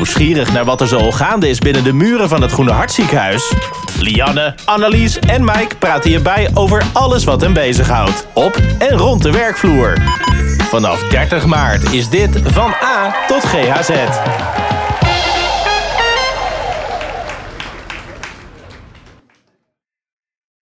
Nieuwsgierig naar wat er zo gaande is binnen de muren van het Groene Hartziekenhuis? Lianne, Annelies en Mike praten hierbij over alles wat hen bezighoudt. Op en rond de werkvloer. Vanaf 30 maart is dit van A tot GHZ.